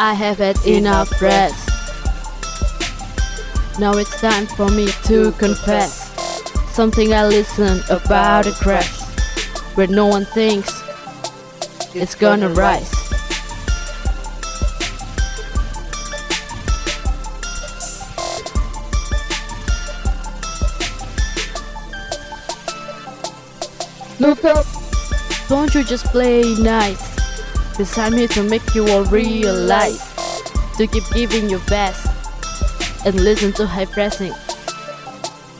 I have had enough rest. Now it's time for me to confess something I listened about a crash where no one thinks it's gonna rise. Look up! Don't you just play nice? Cause I'm here to make you all realize to keep giving your best and listen to high pressing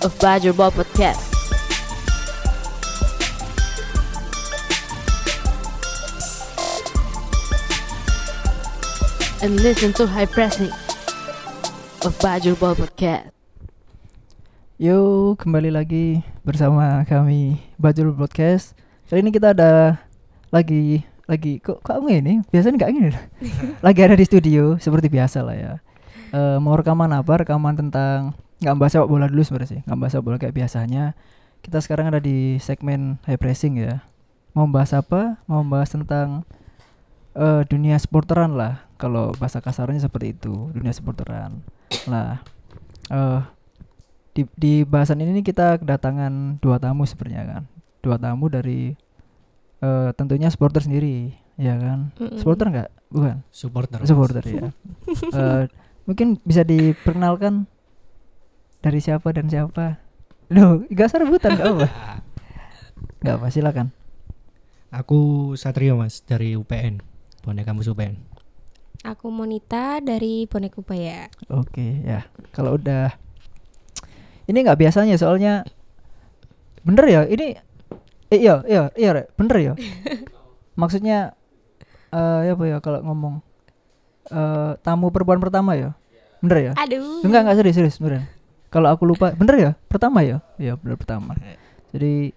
of Badger Ball Podcast. And listen to high pressing of Badger Ball Podcast. Yo, kembali lagi bersama kami Bajul Broadcast. Kali ini kita ada lagi lagi kok kok ini biasanya nggak gini lagi ada di studio seperti biasa lah ya. Eh mau rekaman apa? Rekaman tentang nggak bahas sepak bola dulu sebenarnya sih. Nggak bahas sepak bola kayak biasanya. Kita sekarang ada di segmen high pressing ya. Mau bahas apa? Mau bahas tentang eh dunia sporteran lah. Kalau bahasa kasarnya seperti itu dunia sporteran. Lah eh di, di bahasan ini kita kedatangan dua tamu sebenarnya kan. Dua tamu dari eh tentunya supporter sendiri ya kan? Mm-mm. supporter nggak? Bukan? Supporter. Supporter ya. Eh, mungkin bisa diperkenalkan dari siapa dan siapa? Loh, gak usah rebutan gak apa Gak apa, silakan. Aku Satrio mas dari UPN bonek kampus UPN Aku Monita dari Bonek Ubaya. Oke, ya. Kalau udah Ini nggak biasanya soalnya Bener ya, ini eh, Iya, iya, iya, Rek. bener ya Maksudnya eh ya apa ya kalau ngomong eh Tamu perempuan pertama ya Bener ya? Aduh. Enggak enggak serius serius beneran. Kalau aku lupa, bener ya? Pertama ya? Iya, bener pertama. Jadi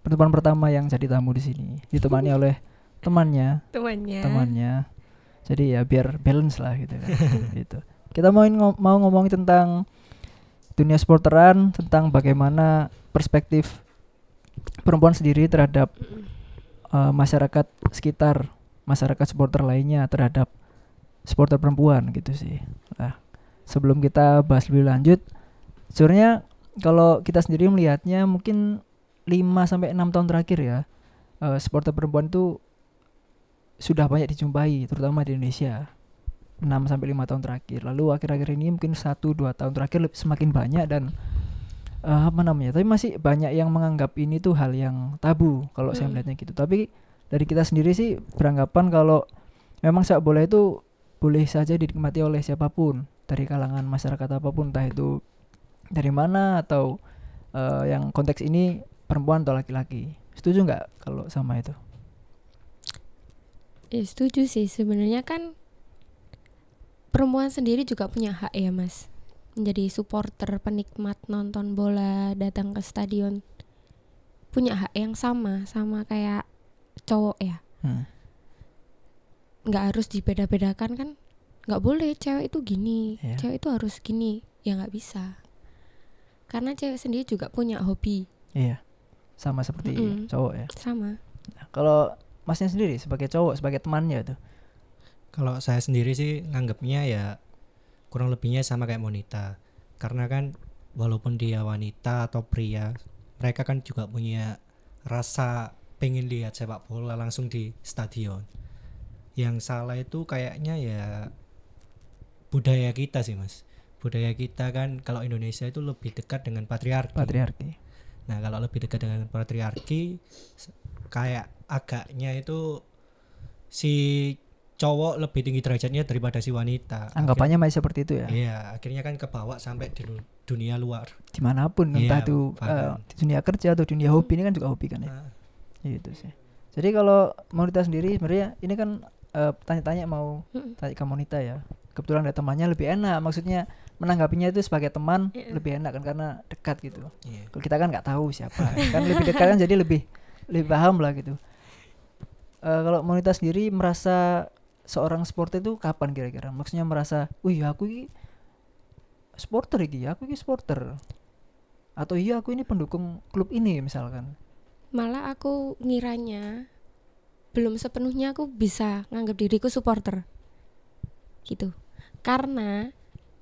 pertemuan pertama yang jadi tamu di sini ditemani oleh temannya, Temannya. temannya. Jadi ya biar balance lah gitu kan. gitu. Kita mau ngo- mau ngomongin tentang dunia sporteran, tentang bagaimana perspektif perempuan sendiri terhadap eh, masyarakat sekitar, masyarakat supporter lainnya terhadap supporter perempuan gitu sih. Nah, sebelum kita bahas lebih lanjut, sebenarnya kalau kita sendiri melihatnya mungkin 5 sampai 6 tahun terakhir ya, eh, supporter perempuan itu sudah banyak dijumpai terutama di Indonesia. 6 sampai 5 tahun terakhir. Lalu akhir-akhir ini mungkin 1 2 tahun terakhir semakin banyak dan eh, apa namanya? Tapi masih banyak yang menganggap ini tuh hal yang tabu kalau saya Hmm. melihatnya gitu. Tapi dari kita sendiri sih beranggapan kalau memang sepak bola itu boleh saja dinikmati oleh siapa pun dari kalangan masyarakat apa pun entah itu dari mana atau eh, yang konteks ini perempuan atau laki-laki. Setuju nggak kalau sama itu? Ya, setuju sih. Sebenarnya kan perempuan sendiri juga punya hak ya, Mas. Menjadi supporter, penikmat nonton bola, datang ke stadion. Punya hak yang sama, sama kayak cowok ya. Hmm. nggak harus dibeda-bedakan kan nggak boleh cewek itu gini Iya. cewek itu harus gini ya nggak bisa karena cewek sendiri juga punya hobi Iya. Sama seperti Mm-mm. cowok ya. sama Nah, kalau masnya sendiri sebagai cowok, sebagai temannya tuh. kalau saya sendiri sih nganggapnya ya kurang lebihnya sama kayak Monita. Karena kan walaupun dia wanita atau pria mereka kan juga punya rasa pengen lihat sepak bola langsung di stadion. Yang salah itu kayaknya ya budaya kita sih mas. Budaya kita kan kalau Indonesia itu lebih dekat dengan patriarki. Patriarki. Nah, kalau lebih dekat dengan patriarki kayak agaknya itu si cowok lebih tinggi derajatnya daripada si wanita. Anggapannya masih seperti itu ya. Iya, akhirnya kan kebawa sampai di du- dunia luar. Di mana pun Iya, entah itu paham. di dunia kerja atau dunia hobi ini kan juga hobi kan ya. Nah, Gitu sih. Jadi kalau Monita sendiri sebenarnya ini kan eh, tanya-tanya mau tanya ke Monita ya. Kebetulan ada temannya lebih enak. Maksudnya menanggapinya itu sebagai teman Iya. lebih enak kan karena dekat gitu. iya. Kalau kita kan nggak tahu siapa. kan lebih dekat kan jadi lebih lebih paham lah gitu. Eh, kalau Monita sendiri merasa seorang supporter itu kapan kira-kira? Maksudnya merasa, "Wih, aku ini supporter iki, aku ini supporter." Atau iya aku ini pendukung klub ini misalkan. malah aku ngiranya belum sepenuhnya aku bisa nganggap diriku supporter gitu karena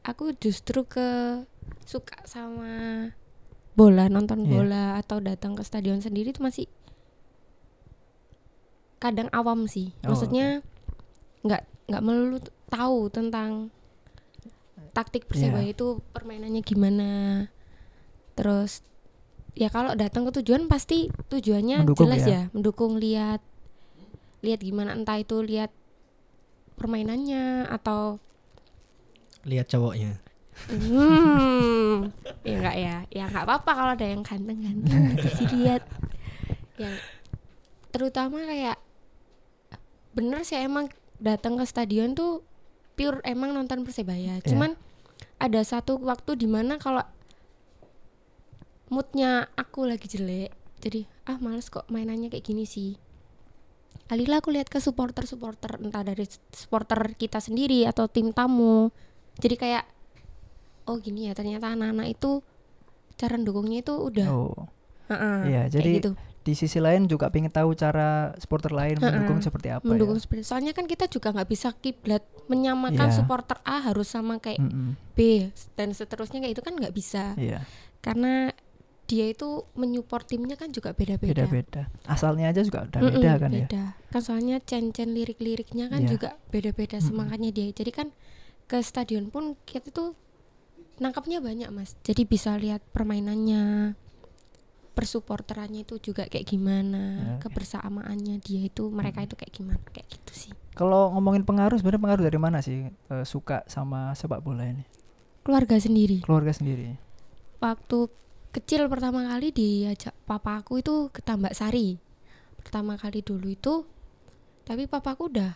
aku justru ke suka sama bola nonton Iya. bola atau datang ke stadion sendiri itu masih kadang awam sih Oh, maksudnya nggak nggak melulu tahu tentang taktik persebaya Iya. itu permainannya gimana. Terus ya kalau datang ke tujuan pasti tujuannya Mendukung jelas ya. ya. Mendukung lihat lihat gimana entah itu lihat permainannya atau lihat cowoknya. Hmm. Ya enggak ya? Ya nggak apa-apa kalau ada yang ganteng-ganteng kasih lihat yang terutama kayak bener sih emang datang ke stadion tuh pure emang nonton persebaya Iya. cuman ada satu waktu di mana kalau moodnya aku lagi jelek jadi ah males kok mainannya kayak gini sih Alila aku lihat ke supporter-supporter entah dari supporter kita sendiri atau tim tamu jadi kayak oh gini ya ternyata anak-anak itu cara dukungnya itu udah Oh, Heeh, iya, kayak jadi gitu. Di sisi lain juga pengen tahu cara supporter lain mendukung Heeh, seperti apa mendukung ya. seperti soalnya kan kita juga nggak bisa kiblat menyamakan Iya. supporter A harus sama kayak Mm-mm, B dan seterusnya kayak itu kan nggak bisa Iya, karena dia itu menyupport timnya kan juga beda-beda beda-beda. Asalnya aja juga udah Mm-mm, beda kan ya. beda. kan soalnya cen-cen lirik-liriknya kan Iya. juga beda-beda Mm-mm. semangatnya dia jadi kan ke stadion pun kita tuh nangkapnya banyak mas jadi bisa lihat permainannya persupporterannya itu juga kayak gimana Oke. kebersamaannya dia itu mereka itu kayak gimana kayak gitu sih Kalau ngomongin pengaruh sebenarnya pengaruh dari mana sih eh, suka sama sepak bola ini? keluarga sendiri Keluarga sendiri. waktu kecil pertama kali diajak papa aku itu ke Tambak Sari pertama kali dulu itu tapi papaku udah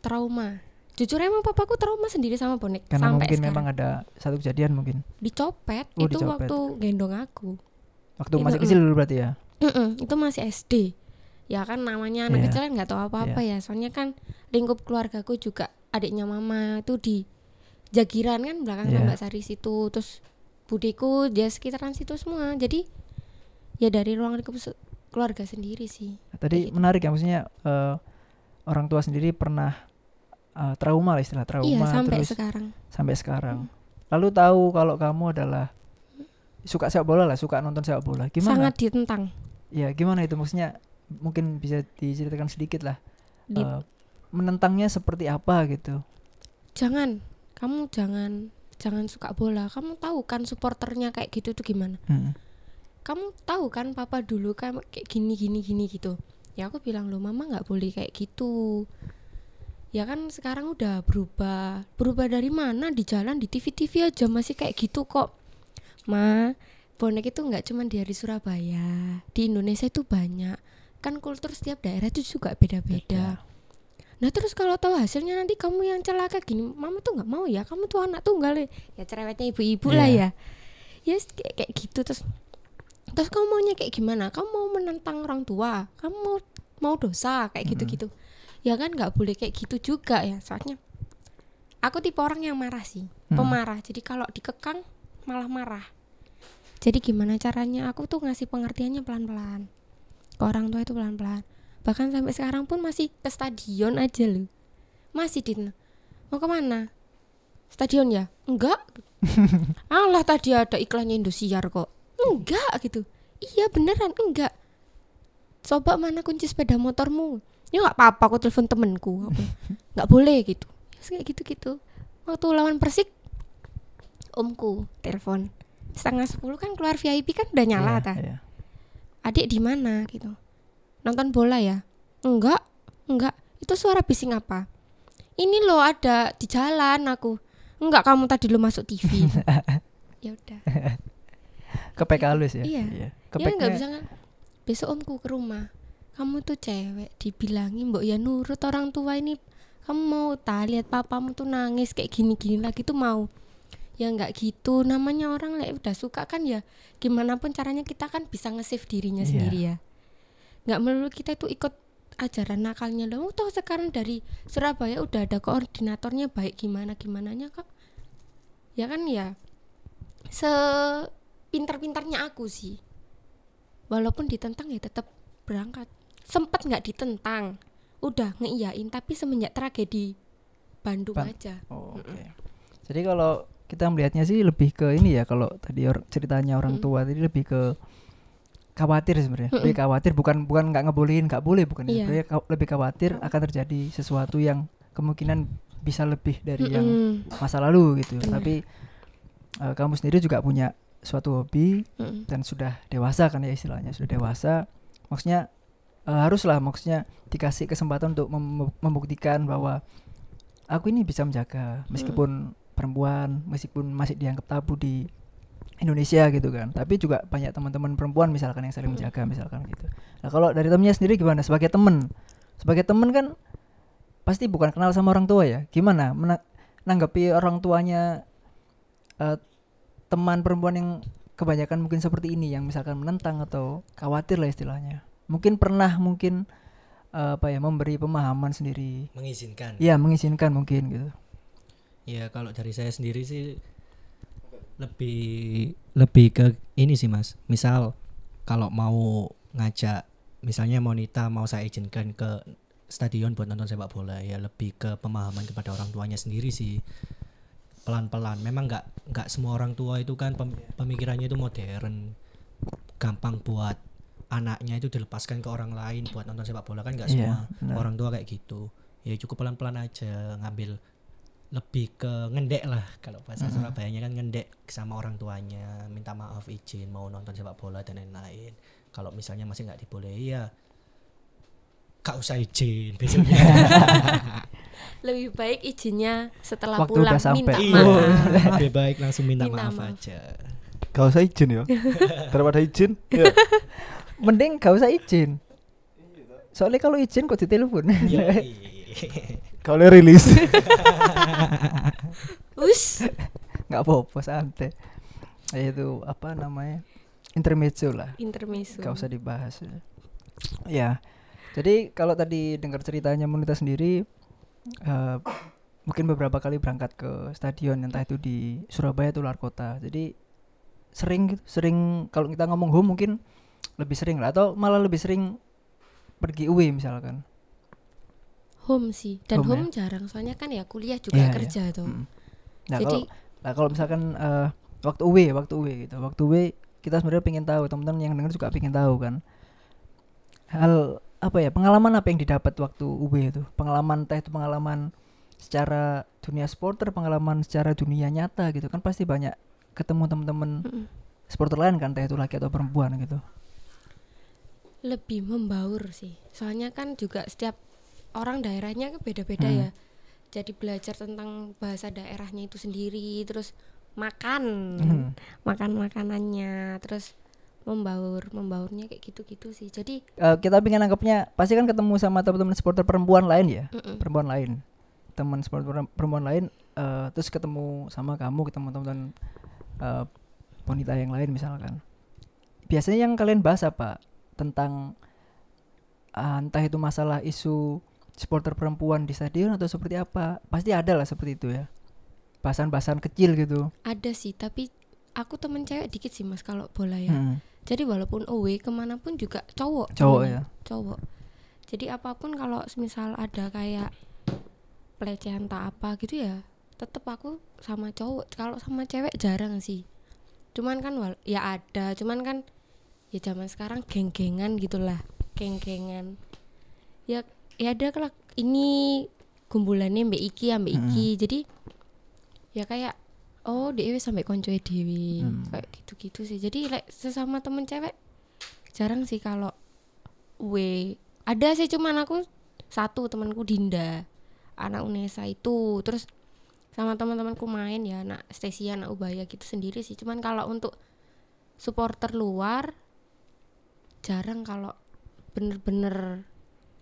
trauma jujur emang papaku trauma sendiri sama bonek Karena sampai mungkin sekarang memang ada satu kejadian mungkin dicopet Oh, itu dicopet. waktu gendong aku waktu Itu, masih kecil dulu berarti ya. Mm-mm, itu masih SD ya kan namanya anak Iya. kecil kan nggak tahu apa-apa ya soalnya kan lingkup keluargaku juga adiknya mama itu di Jagiran kan belakang Iya. Tambak Sari situ terus budiku dia sekitaran situ semua jadi ya dari ruang lingkup keluarga sendiri sih Tadi gitu. menarik ya maksudnya eh, orang tua sendiri pernah eh, trauma lah istilah trauma iya sampai terus sekarang sampai sekarang. Lalu tahu kalau kamu adalah suka sepak bola lah, suka nonton sepak bola. Gimana? sangat ditentang Ya, gimana itu maksudnya? Mungkin bisa diceritakan sedikit lah. Di- eh, menentangnya seperti apa gitu. jangan kamu jangan jangan suka bola kamu tahu kan supporternya kayak gitu tuh gimana Hmm. kamu tahu kan papa dulu kan kayak gini gini gini gitu ya aku bilang lo mama nggak boleh kayak gitu ya kan sekarang udah berubah berubah dari mana di jalan di TV TV aja masih kayak gitu kok ma bonek itu nggak cuma dari Surabaya di Indonesia itu banyak. Kan kultur setiap daerah itu juga beda-beda. Nah terus kalau tahu hasilnya nanti kamu yang celaka gini mama tuh nggak mau ya kamu tuh anak tunggal ya. Ya cerewetnya ibu-ibu lah Iya. ya. Ya kayak, kayak gitu. Terus terus kamu maunya kayak gimana? Kamu mau menentang orang tua? Kamu mau mau dosa? Kayak Mm-mm. gitu-gitu. Ya kan nggak boleh kayak gitu juga ya. Soalnya aku tipe orang yang marah sih Mm. pemarah. Jadi kalau dikekang malah marah jadi gimana caranya? Aku tuh ngasih pengertiannya pelan-pelan. Ke orang tua itu pelan-pelan. Bahkan sampai sekarang pun masih ke stadion aja loh. Masih di mau ke mana stadion ya? Enggak. Allah tadi ada iklannya Indosiar kok. Enggak gitu. Iya beneran enggak. Coba mana kunci sepeda motormu? Ya nggak apa-apa aku telepon temenku. Nggak boleh gitu. Ya, kayak gitu gitu waktu lawan persik omku telepon setengah sepuluh kan keluar VIP kan udah nyala Iya, ta? iya. adik di mana gitu? Nonton bola ya? Enggak enggak. Itu suara bising apa? Ini loh ada di jalan aku. Enggak kamu tadi lo masuk TV ya udah. Kepek halus ya. Iya. ya Kepeknya nggak bisa kan? Besok omku ke rumah. Kamu tuh cewek dibilangin mbok ya nurut orang tua ini. Kamu mau tak lihat papamu tuh nangis kayak gini-gini lagi tuh mau ya nggak gitu. Namanya orang lah udah suka kan ya gimana pun caranya kita kan bisa nge-save dirinya Iya. sendiri ya. Nggak melulu kita itu ikut ajaran nakalnya. Loh toh sekarang dari Surabaya udah ada koordinatornya baik gimana gimananya kak ya kan ya? Sepintar-pintarnya aku sih. Walaupun ditentang ya tetap berangkat. Sempet nggak ditentang. Udah ngeiyain tapi semenjak tragedi Bandung Ban- aja. Oh, oke. Jadi kalau kita melihatnya sih lebih ke ini ya kalau tadi or- ceritanya orang Mm. tua tadi lebih ke khawatir sebenarnya. Mm-mm. Lebih khawatir bukan bukan nggak ngebolehin, nggak boleh bukan ya. Iya. Lebih khawatir akan terjadi sesuatu yang kemungkinan bisa lebih dari yang Mm-mm. masa lalu gitu. Benar. Tapi eh, kamu sendiri juga punya suatu hobi Mm-mm. dan sudah dewasa kan ya istilahnya sudah dewasa maksudnya eh, haruslah maksudnya dikasih kesempatan untuk mem- membuktikan bahwa aku ini bisa menjaga meskipun perempuan meskipun masih dianggap tabu di Indonesia gitu kan. Tapi juga banyak teman-teman perempuan misalkan yang saling Mm. menjaga misalkan gitu. Nah kalau dari temennya sendiri gimana? Sebagai temen. Sebagai temen kan pasti bukan kenal sama orang tua ya. Gimana? Mena- menanggapi orang tuanya eh, teman perempuan yang kebanyakan mungkin seperti ini yang misalkan menentang atau khawatir lah istilahnya. Mungkin pernah mungkin eh, apa ya memberi pemahaman sendiri. Mengizinkan. Ya mengizinkan mungkin gitu Ya kalau dari saya sendiri sih lebih lebih ke ini sih mas. Misal kalau mau ngajak misalnya Monita mau saya izinkan ke stadion buat nonton sepak bola ya lebih ke pemahaman kepada orang tuanya sendiri sih pelan-pelan. Memang nggak nggak semua orang tua itu kan pem- pemikirannya itu modern, gampang buat anaknya itu dilepaskan ke orang lain buat nonton sepak bola kan nggak Iya, semua benar. orang tua kayak gitu. Ya cukup pelan-pelan aja ngambil lebih ke ngendek lah kalau bahasa. Surabayanya kan ngendek sama orang tuanya minta maaf izin mau nonton sepak bola dan lain-lain kalau misalnya masih nggak dibolehi ya gak usah izin besoknya lebih baik izinnya setelah Waktu pulang udah sampai. minta iya maaf lebih baik langsung minta, Minta maaf, maaf. aja Gak usah izin ya. Daripada izin. Ya. mending gak usah izin soalnya kalau izin kok ditelepon Boleh rilis. us nggak apa-apa santai. Itu apa namanya? Intermezzo lah. Intermezzo. Gak usah dibahas. Ya jadi kalau tadi dengar ceritanya Monita sendiri eh, mungkin beberapa kali berangkat ke stadion entah itu di Surabaya atau luar kota. Jadi sering gitu sering kalau kita ngomong home mungkin lebih sering lah atau malah lebih sering pergi away misalkan home sih. Dan Home home, jarang soalnya kan ya kuliah juga Iya, iya. kerja tuh. Mm. nah jadi kalau nah kalau misalkan eh, waktu away waktu away gitu. Waktu away kita sebenarnya pengen tahu teman-teman yang dengar juga pengen tahu kan. Hal apa ya pengalaman apa yang didapat waktu UB itu? Pengalaman entah itu pengalaman secara dunia supporter pengalaman secara dunia nyata gitu kan pasti banyak ketemu teman-teman mm-mm, supporter lain kan entah itu laki atau perempuan gitu. Lebih membaur sih. Soalnya kan juga setiap orang daerahnya beda-beda Hmm. ya. Jadi belajar tentang bahasa daerahnya itu sendiri terus makan. Hmm. makan makanannya terus membaur membaurnya kayak gitu-gitu sih. Jadi Eh, kita pengen anggapnya pasti kan ketemu sama teman-teman supporter perempuan lain ya? Mm-mm, perempuan lain. Teman supporter perem- perempuan lain eh, terus ketemu sama kamu ketemu teman-teman eh, wanita yang lain misalkan. Biasanya yang kalian bahas apa? Tentang ah, entah itu masalah isu supporter perempuan di stadion atau seperti apa? Pasti ada lah seperti itu ya. Bahasan-bahasan kecil gitu. Ada sih tapi aku temen cewek dikit sih mas kalau bola ya. Hmm, jadi walaupun away ke mana pun juga cowok. Cowok temennya, ya? cowok. Jadi apa pun kalau misal ada kayak pelecehan tak apa gitu ya tetep aku sama cowok. Kalau sama cewek jarang sih. Cuman kan wal ya ada cuman kan ya zaman sekarang geng-gengan gitulah. Geng-gengan. Ya ya ada kalau ini gumbulannya mbak iki ambek iki. Jadi ya kayak oh dewe sampai konco dewi Hmm. kayak gitu-gitu sih. Jadi like, sesama temen cewek jarang sih kalau we ada sih cuman aku satu temanku Dinda. Anak Unesa itu. Terus sama teman-temanku main ya anak Stasia anak Ubaya gitu sendiri sih. Cuman kalau untuk supporter luar jarang kalau bener-bener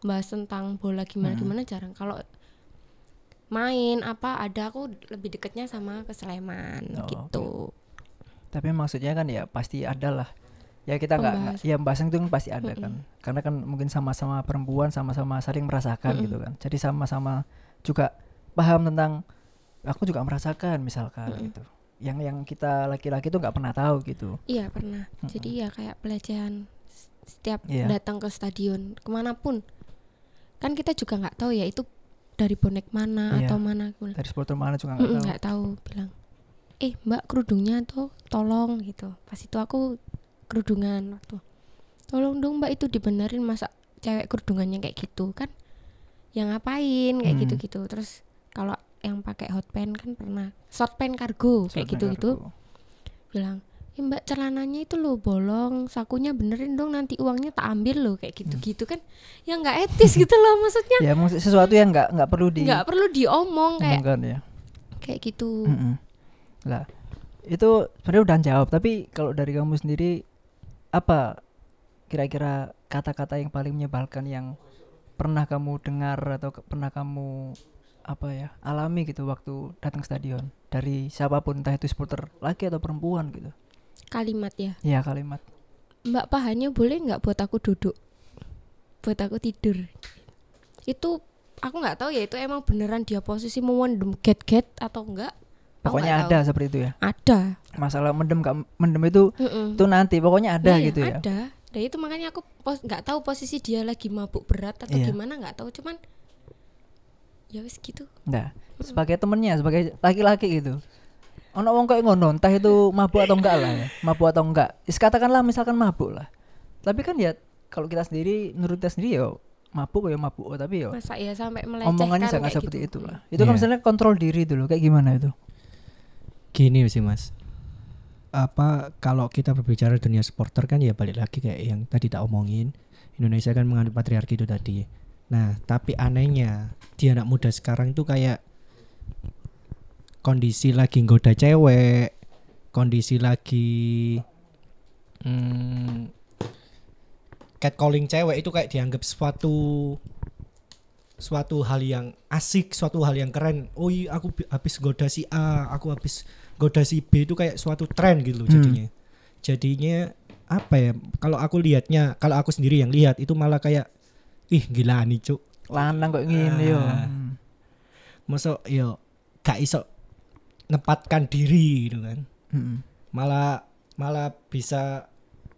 bahas tentang bola gimana gimana jarang. Kalau main apa ada aku lebih deketnya sama ke Sleman Oh, gitu. tapi maksudnya kan ya pasti ada lah. Ya kita nggak ya pembahasan itu kan pasti ada kan. Karena kan mungkin sama-sama perempuan sama-sama saling merasakan Mm-mm. gitu kan. Jadi sama-sama juga paham tentang aku juga merasakan misalkan Mm-mm. gitu. Yang yang kita laki-laki tuh nggak pernah tahu gitu. Iya pernah. Jadi ya kayak pelecehan setiap Iya. datang ke stadion ke mana pun. Kan kita juga nggak tahu ya itu dari bonek mana Iya. atau mana Dari supporter mana juga nggak "Mm-mm, tahu. nggak tahu bilang eh mbak kerudungnya tuh tolong gitu. Pas itu aku kerudungan waktu. Tolong dong mbak itu dibenerin masa cewek kerudungannya kayak gitu kan? Yang ngapain? Kayak Hmm. gitu gitu terus kalau yang pakai hot pants kan pernah short pants kargo kayak Supporter gitu gitu bilang eh mbak celananya itu lo bolong. Sakunya benerin dong nanti uangnya tak ambil lo kayak gitu gitu kan. Yang nggak etis gitu loh maksudnya. Ya maksud sesuatu yang nggak nggak perlu di nggak perlu diomong kayak omongkan ya. kayak gitu. Mm-mm. Lah, itu sebenarnya udah jawab, tapi kalau dari kamu sendiri apa kira-kira kata-kata yang paling menyebalkan yang pernah kamu dengar atau pernah kamu apa ya alami gitu waktu datang stadion? Dari siapa pun entah itu supporter laki atau perempuan gitu kalimat ya? Ya kalimat. Mbak pahanya boleh nggak buat aku duduk? Buat aku tidur? Itu aku nggak tahu ya itu emang beneran dia posisi memendem get get atau enggak pokoknya ada tahu. seperti itu ya? Ada. Masalah mendem gak mendem itu Mm-mm. itu nanti pokoknya ada Iya, gitu ya? ada. Dan itu makanya aku pos nggak tahu posisi dia lagi mabuk berat atau Iya. gimana nggak tahu. Cuman ya wis gitu. Nah, sebagai temennya, sebagai laki-laki gitu. Ono wong kayak ngono, entah itu mabuk atau enggak lah ya. Mabuk atau enggak. Is katakanlah misalkan mabuk lah. Tapi kan ya kalau kita sendiri menurut kita sendiri ya mabuk ya mabuk, oh, tapi ya masa ya sampai melecehkan omongannya jangan kayak seperti gitu. itu lah. Itu kan Iya. misalnya kontrol diri dulu kayak gimana itu? Gini sih mas, apa kalau kita berbicara dunia supporter kan ya balik lagi kayak yang tadi tak omongin Indonesia kan mengandung patriarki itu tadi. Nah tapi anehnya di anak muda sekarang itu kayak kondisi lagi nggoda cewek, kondisi lagi hmm, catcalling cewek itu kayak dianggap suatu suatu hal yang asik, suatu hal yang keren. Oh iya, aku bi- habis goda si A, aku habis goda si B itu kayak suatu tren gitu loh Hmm. jadinya. Jadinya apa ya? Kalau aku lihatnya, kalau aku sendiri yang lihat itu malah kayak ih gila nih cuk. Lanang kok ngene yo. Ah. Hmm. Masuk yo gak iso nempatkan diri gitu kan. Mm-mm. Malah malah bisa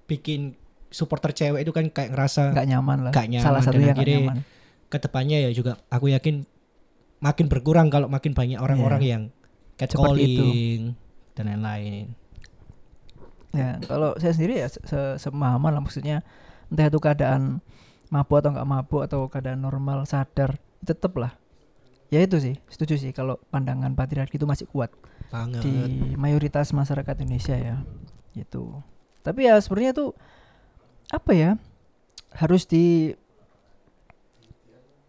bikin supporter cewek itu kan kayak ngerasa Nggak nyaman lah. Nggak nyaman Salah satunya nggak nyaman. ke depannya ya juga aku yakin makin berkurang kalau makin banyak orang-orang Iya. yang catcalling dan lain-lain. Ya, kalau saya sendiri ya se- se- semahaman lah maksudnya entah itu keadaan mabuk atau nggak mabuk atau keadaan normal sadar tetep lah. Ya itu sih, setuju sih kalau pandangan patriarki itu masih kuat Banget. di mayoritas masyarakat Indonesia ya. Gitu. Tapi ya sebenarnya tuh apa ya? Harus di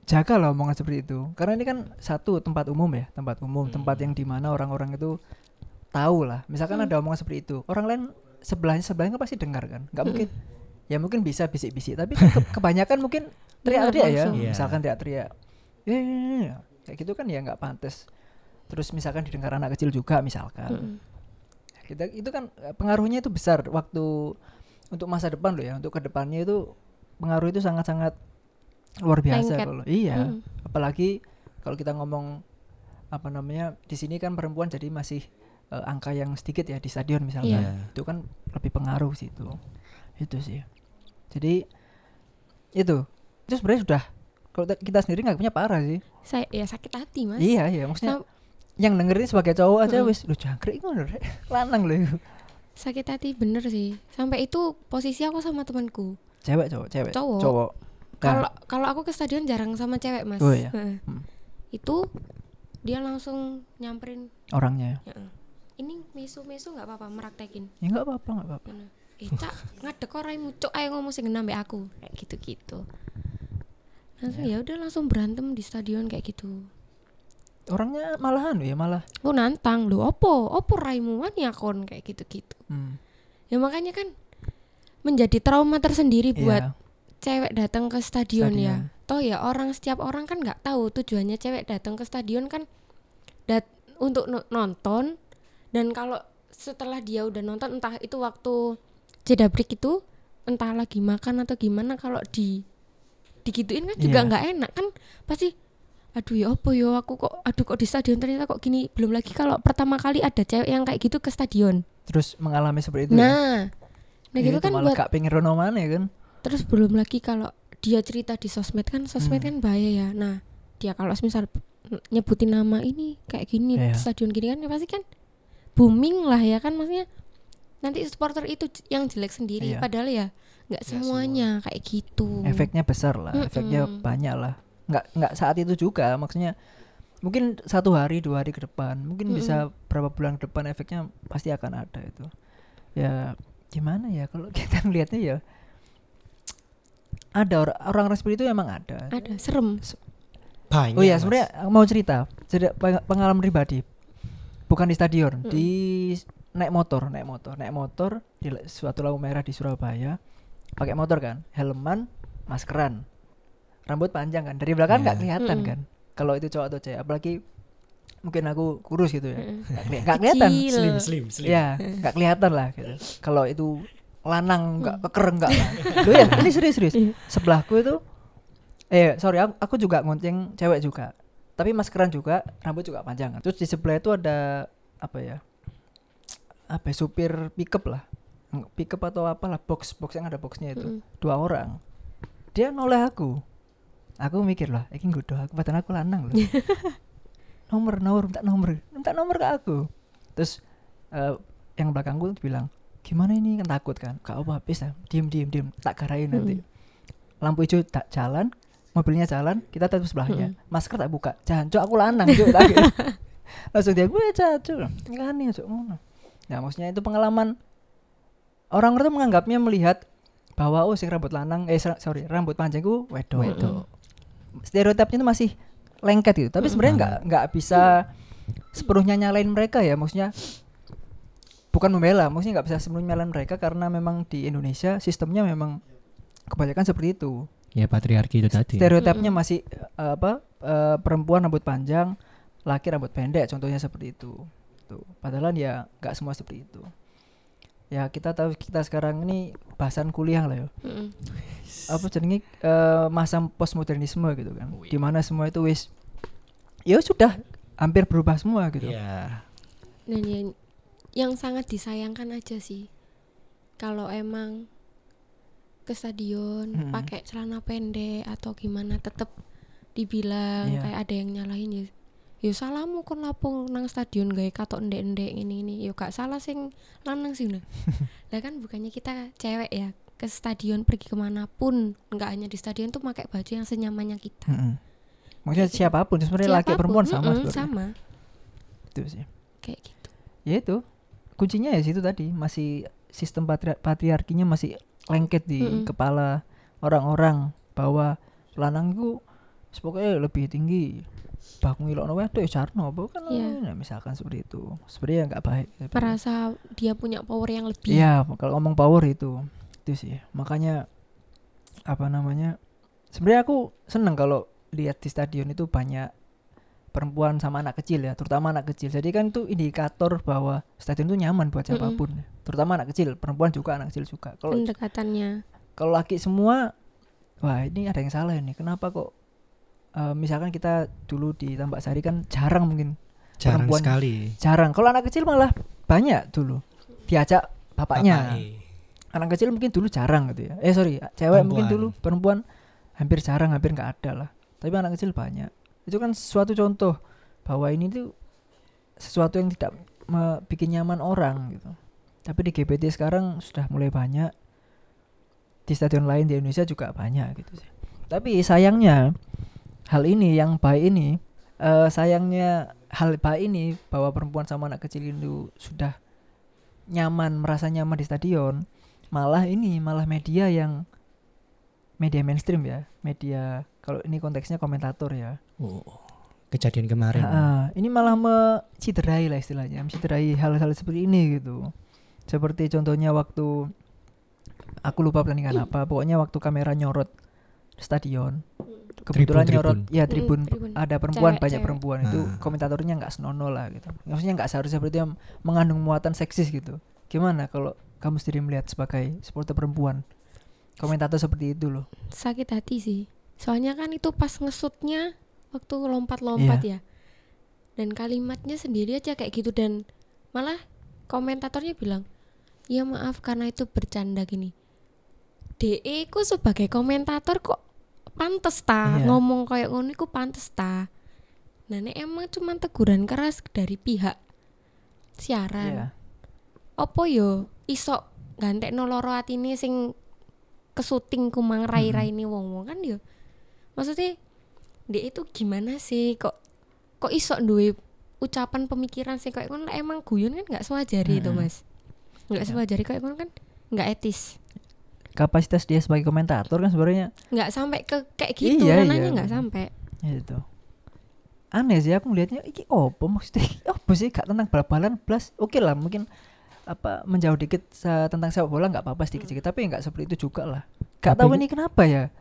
jaga lah omongan seperti itu. Karena ini kan satu tempat umum ya, tempat umum, Hmm. tempat yang di mana orang-orang itu tahu lah. Misalkan Hmm. ada omongan seperti itu, orang lain sebelahnya sebelahnya pasti dengar kan. Nggak Hmm. mungkin. Ya mungkin bisa bisik-bisik, tapi ke- kebanyakan mungkin teriak-teriak ya. Iya. Misalkan teriak-teriak. Ya, ya, ya. Kayak gitu kan ya nggak pantas. Terus misalkan didengar anak kecil juga misalkan. Mm-mm. Kita itu kan eh, pengaruhnya itu besar waktu untuk masa depan loh ya. Untuk ke depannya itu pengaruh itu sangat-sangat luar biasa Lengket. kalau iya. Mm. Apalagi kalau kita ngomong apa namanya di sini kan perempuan jadi masih eh, angka yang sedikit ya di stadion misalnya. Iya. Itu kan lebih pengaruh sih itu. Itu sih. Jadi itu itu sebenarnya sudah kalau kita sendiri nggak punya parah sih. saya ya sakit hati mas Iya iya maksudnya Sam- yang dengerin sebagai cowok aja Mm-mm. wis lu jangkrik ngono. Lanang loh. sakit hati bener sih sampai itu posisi aku sama temanku Cewek cowok, cewek. Cowok. Cowok. Nah, kalau kalau aku ke stadion jarang sama cewek mas Oh, iya. Hmm. itu dia langsung nyamperin orangnya. "Heeh. ini mesu mesu nggak apa-apa meraktekin Ya enggak apa-apa, enggak apa-apa. Eh cak ngadek kok raimu cuk ayo ngomong sing nambah aku kayak gitu gitu langsung ya udah langsung berantem di stadion kayak gitu Orangnya malahan ya malah. lu nantang lu opo opo raimu wani akon kayak gitu gitu Hmm. ya makanya kan menjadi trauma tersendiri buat Iya. cewek datang ke stadion, ya. Stadion. Toh ya orang setiap orang kan nggak tahu tujuannya cewek datang ke stadion kan dat untuk no- nonton dan kalau setelah dia udah nonton entah itu waktu jeda break itu entah lagi makan atau gimana kalau di digituin kan juga Iya. nggak enak kan pasti aduh ya apa yo aku kok aduh kok di stadion ternyata kok gini belum lagi kalau pertama kali ada cewek yang kayak gitu ke stadion Terus mengalami seperti itu. ya. nah nah Ya gitu itu kan buat gak pengen rono mana ya kan. terus belum lagi kalau dia cerita di sosmed kan sosmed Hmm. kan bahaya ya nah dia kalau misal nyebutin nama ini kayak gini Iya. stadion gini kan ya pasti kan booming lah ya kan maksudnya nanti supporter itu yang jelek sendiri Iya. padahal ya nggak semuanya kayak gitu efeknya besar lah efeknya Mm-mm. banyak lah nggak nggak saat itu juga maksudnya mungkin satu hari dua hari ke depan mungkin Mm-mm. bisa berapa bulan ke depan efeknya pasti akan ada itu ya gimana ya kalau kita melihatnya ya ada orang orang seperti itu emang ada ada serem Banyak. oh iya Mas. sebenarnya mau cerita cerita peng- pengalaman pribadi bukan di stadion Mm-mm. di naik motor naik motor naik motor di suatu lampu merah di Surabaya pakai motor kan helman maskeran rambut panjang kan dari belakang nggak Ya. kelihatan Mm-mm. kan kalau itu cowok atau cewek apalagi mungkin aku kurus gitu ya Mm-mm. nggak keli- nggak kelihatan slim slim slim. ya nggak kelihatan lah gitu kalau itu lanang nggak keker enggak lah Loh ya ini serius serius Iya. sebelahku itu eh sorry aku, aku juga ngonceng cewek juga tapi maskeran juga rambut juga panjang terus di sebelah itu ada apa ya apa ya, supir pickup lah. Pickup atau apalah box box yang ada boxnya itu. Mm-mm. dua orang. Dia noleh aku. Aku mikir lah ini gudo aku padahal aku lanang loh nomor nomor minta nomor. Minta nomor ke aku. Terus eh, yang belakangku tuh bilang gimana ini? Kan takut kan. Gak apa bisa diem diem diem. Tak garain nanti. Lampu hijau tak jalan mobilnya jalan kita tetap sebelahnya. Masker tak buka. Jancok aku lanang cuk. Gitu. langsung dia gue jancok kan nih cuk. Ngono nah maksudnya itu pengalaman. Orang-orang tuh menganggapnya melihat bahwa oh sing rambut lanang eh sorry rambut panjangku wedok. Wedok. stereotipnya itu masih lengket gitu. Tapi sebenarnya nggak nggak bisa sepenuhnya nyalain mereka ya maksudnya bukan membela maksudnya nggak bisa sepenuhnya nyalain mereka karena memang di Indonesia sistemnya memang kebanyakan seperti itu. Ya patriarki itu tadi. stereotipnya masih eh, apa eh, perempuan rambut panjang laki rambut pendek contohnya seperti itu tuh padahal ya nggak semua seperti itu ya kita tahu kita sekarang ini bahasan kuliah lah ya Mm-mm. apa jenenge eh, masa postmodernisme gitu kan Oh, iya. di mana semua itu wis ya sudah hampir berubah semua gitu Iya. dan yang, yang sangat disayangkan aja sih kalau emang ke stadion Mm-mm. pakai celana pendek atau gimana tetap dibilang Iya. kayak ada yang nyalahin ya ya salahmu kon lapo nang stadion gawe katok ndek-ndek ini ini yo gak salah sing lanang sih lho. Lah kan bukannya kita cewek ya ke stadion pergi ke mana pun nggak hanya di stadion tuh pakai baju yang senyamannya kita. Mm-mm. maksudnya siapa pun sebenarnya laki perempuan sama mm-mm, sebenarnya. sama. Itu sih. Kayak gitu. Ya itu. Kuncinya ya situ tadi masih sistem patri- patriarkinya masih lengket di Mm-mm. kepala orang-orang bahwa lanang itu pokoknya lebih tinggi baku ngilokno wedok ya jarno apa kan Iya. ya, misalkan seperti itu sebenarnya nggak baik merasa dia punya power yang lebih Iya, kalau ngomong power itu itu sih. Makanya apa namanya? Sebenarnya aku seneng kalau lihat di stadion itu banyak perempuan sama anak kecil ya, terutama anak kecil. Jadi kan itu indikator bahwa stadion itu nyaman buat siapa pun. Terutama anak kecil, perempuan juga anak kecil juga. Kalau pendekatannya kalau laki semua wah ini ada yang salah ini. Kenapa kok eh, misalkan kita dulu di Tambak Sari kan jarang mungkin Jarang Perempuan. sekali. jarang. Kalau anak kecil malah banyak dulu diajak bapaknya. Bapak, anak kecil mungkin dulu jarang gitu ya eh sorry cewek mungkin Perempuan. dulu perempuan hampir jarang hampir nggak ada lah tapi anak kecil banyak itu kan suatu contoh bahwa ini tuh sesuatu yang tidak bikin nyaman orang gitu tapi di GBT sekarang sudah mulai banyak di stadion lain di Indonesia juga banyak gitu sih tapi sayangnya hal ini yang baik ini eh, sayangnya hal baik ini bahwa perempuan sama anak kecil itu sudah nyaman merasa nyaman di stadion malah ini malah media yang media mainstream ya media kalau ini konteksnya komentator ya Oh, kejadian kemarin. Ah, ah. ini malah menciderai lah istilahnya menciderai hal-hal seperti ini gitu seperti contohnya waktu aku lupa pertandingan apa pokoknya waktu kamera nyorot stadion kebetulan Tribun, nyorot tribun. ya Mm, tribun, tribun. ada perempuan Cewek, banyak cewek. perempuan itu Ah. komentatornya nggak senonoh lah gitu maksudnya nggak seharusnya seperti yang mengandung muatan seksis gitu gimana kalau kamu sendiri melihat sebagai supporter perempuan komentator seperti itu loh sakit hati sih soalnya kan itu pas ngesutnya waktu lompat-lompat Iya. ya dan kalimatnya sendiri aja kayak gitu dan malah komentatornya bilang ya maaf karena itu bercanda gini DE ku sebagai komentator kok pantes ta Iya. ngomong kayak ngono iku pantes ta nah nek emang cuman teguran keras dari pihak siaran Iya. opo yo iso gantekno loro atine sing kesuting kumang rai-raine wong-wong kan yo maksudnya dia itu gimana sih kok kok iso duwe ucapan pemikiran sih kayak ngono emang guyon kan nggak sewajari itu Mm-mm. mas nggak Iya. sewajari kayak ngono kan nggak etis Kapasitas dia sebagai komentator kan sebenarnya nggak sampai ke kayak gitu Iya, ranahnya iya. nggak sampai itu. Aneh sih aku ngelihatnya iki opo maksudnya opo sih gak tentang bal-balan plus oke lah mungkin apa menjauh dikit sa- tentang sepak bola nggak apa-apa sedikit-sedikit tapi nggak seperti itu juga lah. Gak Tapi- tahu ini kenapa ya.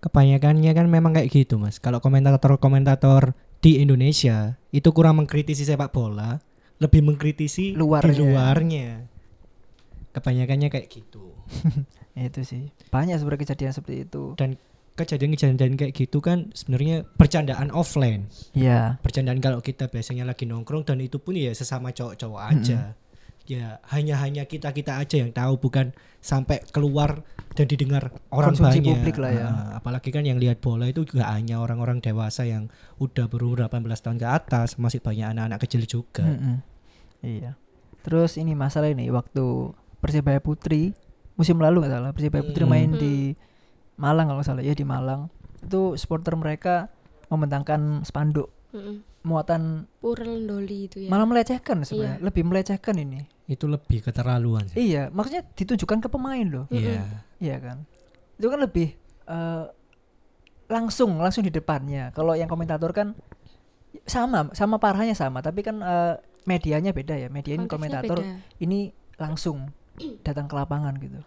kebanyakannya kan memang kayak gitu mas kalau komentator-komentator di Indonesia itu kurang mengkritisi sepak bola lebih mengkritisi Luarnya. di luarnya kebanyakannya kayak gitu Itu sih. Banyak sebenarnya kejadian seperti itu. dan kejadian-kejadian kayak gitu kan sebenarnya bercandaan offline Iya. bercandaan kalau kita biasanya lagi nongkrong dan itu pun ya sesama cowok-cowok aja ya hanya hanya kita kita aja yang tahu bukan sampai keluar dan didengar orang Konsumsi banyak publik lah ya. Ah, apalagi kan yang lihat bola itu juga hanya orang-orang dewasa yang udah berumur 18 tahun ke atas masih banyak anak-anak kecil juga Mm-mm. Iya. Terus ini masalah ini waktu Persebaya Putri musim lalu nggak salah Persebaya Putri Hmm. main Hmm. di Malang kalau salah. Ya di Malang. Itu supporter mereka membentangkan spanduk. Mm-mm. muatan Purel Doli itu ya. malah melecehkan sebenarnya. Iya. lebih melecehkan ini. Itu lebih keterlaluan sih. Iya maksudnya ditujukan ke pemain loh. Iya. Iya kan? Itu kan lebih eh, langsung langsung di depannya. Kalau yang komentator kan sama sama parahnya sama. Tapi kan eh, medianya beda ya. Media ini komentator beda. ini langsung datang ke lapangan gitu.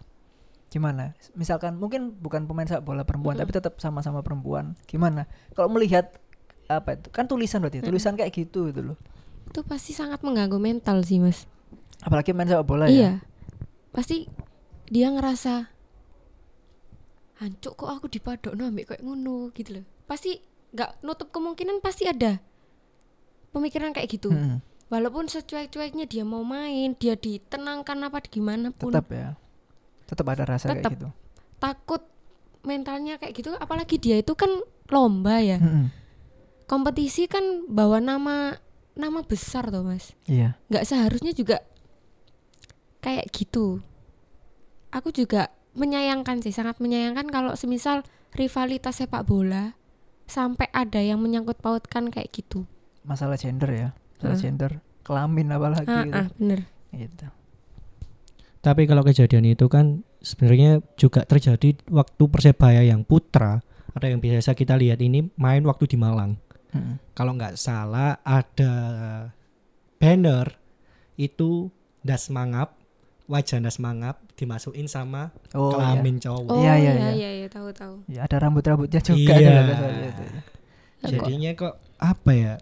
Gimana? Misalkan mungkin bukan pemain sepak bola perempuan Mm-mm. tapi tetap sama-sama perempuan. Gimana? Kalau melihat apa itu? Kan tulisan berarti ya, Mm-mm. tulisan kayak gitu gitu loh. Itu pasti sangat mengganggu mental sih mas. Apalagi main sepak bola iya. Ya pasti dia ngerasa hancur kok aku dipadok ambek kayak ngono gitu loh. Pasti nggak nutup kemungkinan pasti ada pemikiran kayak gitu. Mm-mm. Walaupun secuek-cueknya dia mau main dia ditenangkan apa gimana pun. Tetap ya. Tetap ada rasa Tetap. kayak gitu. takut mentalnya kayak gitu apalagi dia itu kan lomba ya. Mm-mm. kompetisi kan bawa nama nama besar tuh mas. Iya. Nggak seharusnya juga kayak gitu. Aku juga menyayangkan sih sangat menyayangkan kalau semisal rivalitas sepak bola sampai ada yang menyangkut pautkan kayak gitu. Masalah gender ya masalah Heeh. gender kelamin apalagi ah, gitu. ah, bener gitu Tapi kalau kejadian itu kan sebenarnya juga terjadi waktu Persebaya yang putra atau yang biasa kita lihat ini main waktu di Malang. Mm-mm. Kalau nggak salah ada banner itu das mangap wajah das mangap dimasukin sama oh iya. kelamin cowok. oh Iya, iya iya, iya iya. iya, tahu tahu Ya, ada rambut-rambutnya juga Iya. kok- Jadinya kok apa ya?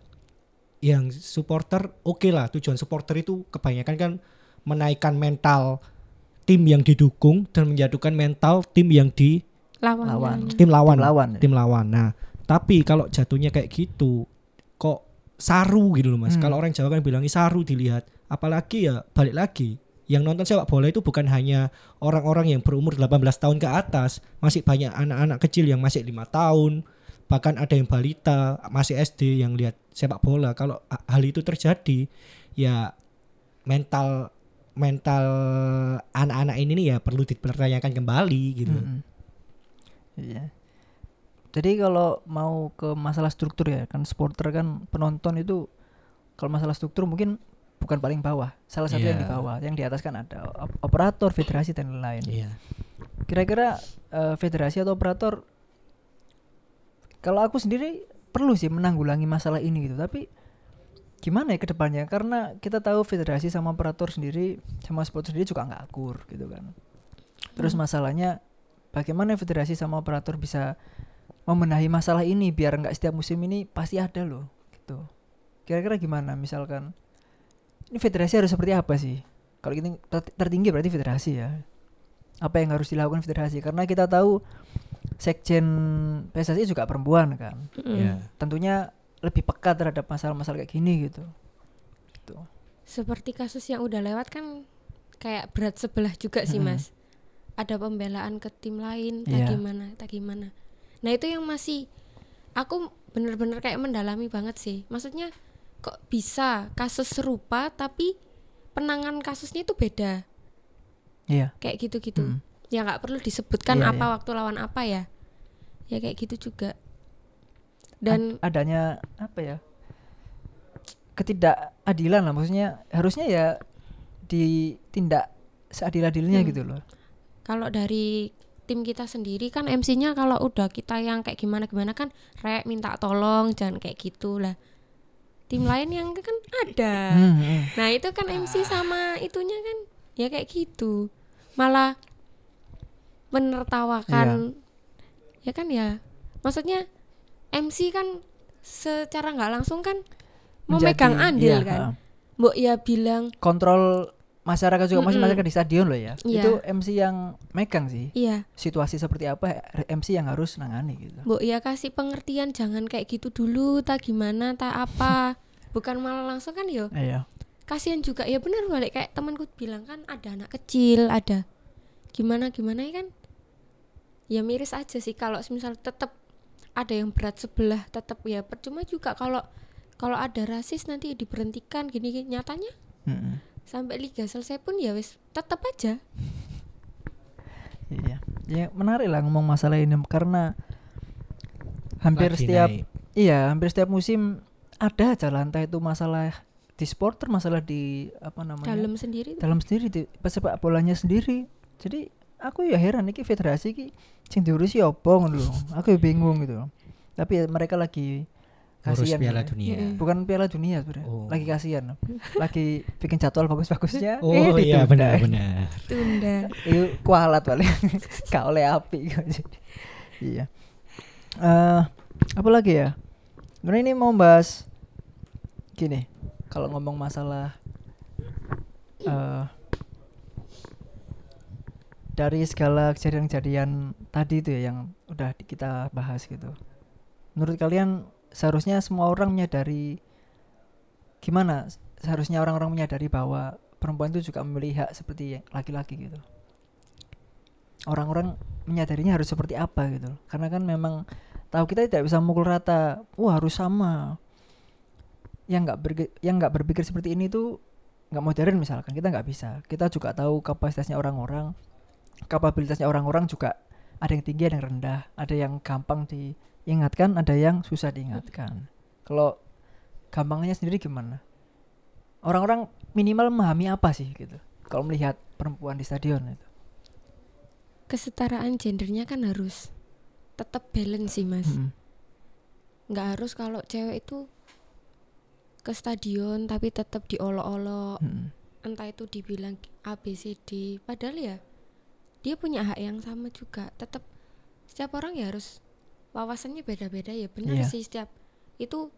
Yang supporter oke lah tujuan supporter itu kebanyakan kan menaikkan mental tim yang didukung dan menjatuhkan mental tim yang di lawan Lawan. tim lawan. lawan ya. tim lawan. Nah, tapi kalau jatuhnya kayak gitu, kok saru gitu loh mas. Hmm. Kalau orang Jawa kan bilang "Ih, saru dilihat. Apalagi ya balik lagi, yang nonton sepak bola itu bukan hanya orang-orang yang berumur 18 tahun ke atas, masih banyak anak-anak kecil yang masih lima tahun, bahkan ada yang balita masih SD yang lihat sepak bola. Kalau hal itu terjadi, ya mental mental anak-anak ini nih ya perlu dipertanyakan kembali gitu. Mm-mm. Iya. Jadi kalau mau ke masalah struktur ya, kan supporter kan penonton itu kalau masalah struktur mungkin bukan paling bawah, salah satu yang di Iya. bawah, yang di atas kan ada op- operator, federasi dan lain-lain. Iya. Kira-kira eh, federasi atau operator kalau aku sendiri perlu sih menanggulangi masalah ini gitu, tapi gimana ya ke depannya? Karena kita tahu federasi sama operator sendiri sama supporter sendiri juga nggak akur gitu kan. Terus masalahnya bagaimana federasi sama operator bisa membenahi masalah ini biar nggak setiap musim ini pasti ada loh gitu. Kira-kira gimana misalkan ini federasi harus seperti apa sih? Kalau ter- tertinggi berarti federasi ya. Apa yang harus dilakukan federasi? Karena kita tahu sekjen PSSI juga perempuan kan. Mm-mm. Iya. Tentunya lebih peka terhadap masalah-masalah kayak gini gitu. Gitu. seperti kasus yang udah lewat kan kayak berat sebelah juga sih Mm-mm. mas ada pembelaan ke tim lain tak gimana tak gimana nah itu yang masih aku bener-bener kayak mendalami banget sih maksudnya kok bisa kasus serupa tapi penanganan kasusnya itu beda Iya. kayak gitu-gitu Mm. Ya nggak perlu disebutkan Iya, apa iya. waktu lawan apa ya. Ya kayak gitu juga. Dan Ad- adanya apa ya? Ketidakadilan lah maksudnya harusnya ya ditindak seadil-adilnya Hmm. gitu loh. Kalau dari tim kita sendiri kan MC-nya kalau udah kita yang kayak gimana gimana kan rek minta tolong jangan kayak gitu lah tim lain yang kan ada. Hmm, hmm. nah itu kan MC sama itunya kan ya kayak gitu. Malah menertawakan ya kan ya? Maksudnya MC kan secara nggak langsung kan memegang Menjadi- andil iya, kan? ha. mbok ya bilang kontrol masyarakat juga masih Mm-mm. masyarakat di stadion loh ya. Iya. itu MC yang megang sih. Iya. Situasi seperti apa MC yang harus nangani gitu. Mbok ya kasih pengertian jangan kayak gitu dulu tak gimana tak apa. Bukan malah langsung kan yo iya. Kasihan juga. Ya benar balik kayak temanku bilang kan ada anak kecil ada gimana gimana ya kan ya miris aja sih kalau misal tetap ada yang berat sebelah tetap ya percuma juga kalau kalau ada rasis nanti diberhentikan gini, gini. nyatanya Mm-mm. sampai liga selesai pun ya wes tetap aja iya ya menarik lah ngomong masalah ini karena hampir Lagi setiap naik. iya hampir setiap musim ada aja lah entah itu masalah di supporter masalah di apa namanya dalam sendiri dalam sendiri di pesepak bolanya sendiri jadi aku ya heran iki federasi ki sing diurusi opo ngono lho. Aku ya bingung gitu. Tapi ya mereka lagi kasihan Piala ya. Dunia. Bukan piala dunia sebenarnya. Oh. lagi kasihan. Lagi bikin jadwal bagus-bagusnya. Oh eh, iya ditunda. benar-benar. tunda itu kualat paling gak oleh api. Iya. Eh apa lagi ya? Sebenarnya ini mau bahas gini. Kalau ngomong masalah eh dari segala kejadian-kejadian tadi itu ya yang udah kita bahas gitu. Menurut kalian seharusnya semua orang menyadari gimana? Seharusnya orang-orang menyadari bahwa perempuan itu juga memiliki hak seperti laki-laki gitu. Orang-orang menyadarinya harus seperti apa gitu. Karena kan memang tahu kita tidak bisa memukul rata wah harus sama. Yang nggak yang nggak berpikir seperti ini tuh nggak modern misalkan kita nggak bisa. Kita juga tahu kapasitasnya orang-orang kapabilitasnya orang-orang juga ada yang tinggi ada yang rendah ada yang gampang diingatkan ada yang susah diingatkan kalau gampangnya sendiri gimana orang-orang minimal memahami apa sih gitu kalau melihat perempuan di stadion itu kesetaraan gendernya kan harus tetap balance sih mas Mm-mm. nggak harus kalau cewek itu ke stadion tapi tetap diolok-olok Mm-mm. entah itu dibilang A B C D padahal ya dia punya hak yang sama juga tetap setiap orang ya harus wawasannya beda-beda ya benar Iya. sih setiap itu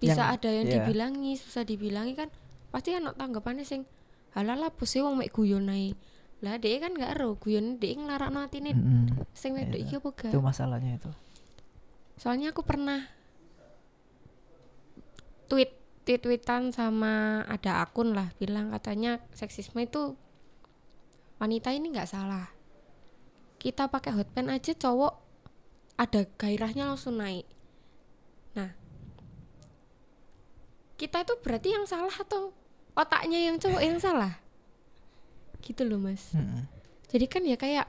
bisa Yang- ada yang iya. dibilangi susah dibilangi kan pasti kan tanggapannya sing halal apa sih wong mek guyon ae lah dia kan gak ero guyon dia ngelarakno atine Mm-mm. sing wedok Iya. iki apa gak itu masalahnya itu soalnya aku pernah tweet tweet tweetan sama ada akun lah bilang katanya seksisme itu wanita ini nggak salah kita pakai hot pen aja cowok ada gairahnya langsung naik nah kita itu berarti yang salah atau otaknya yang cowok yang salah gitu loh mas Mm-mm. jadi kan ya kayak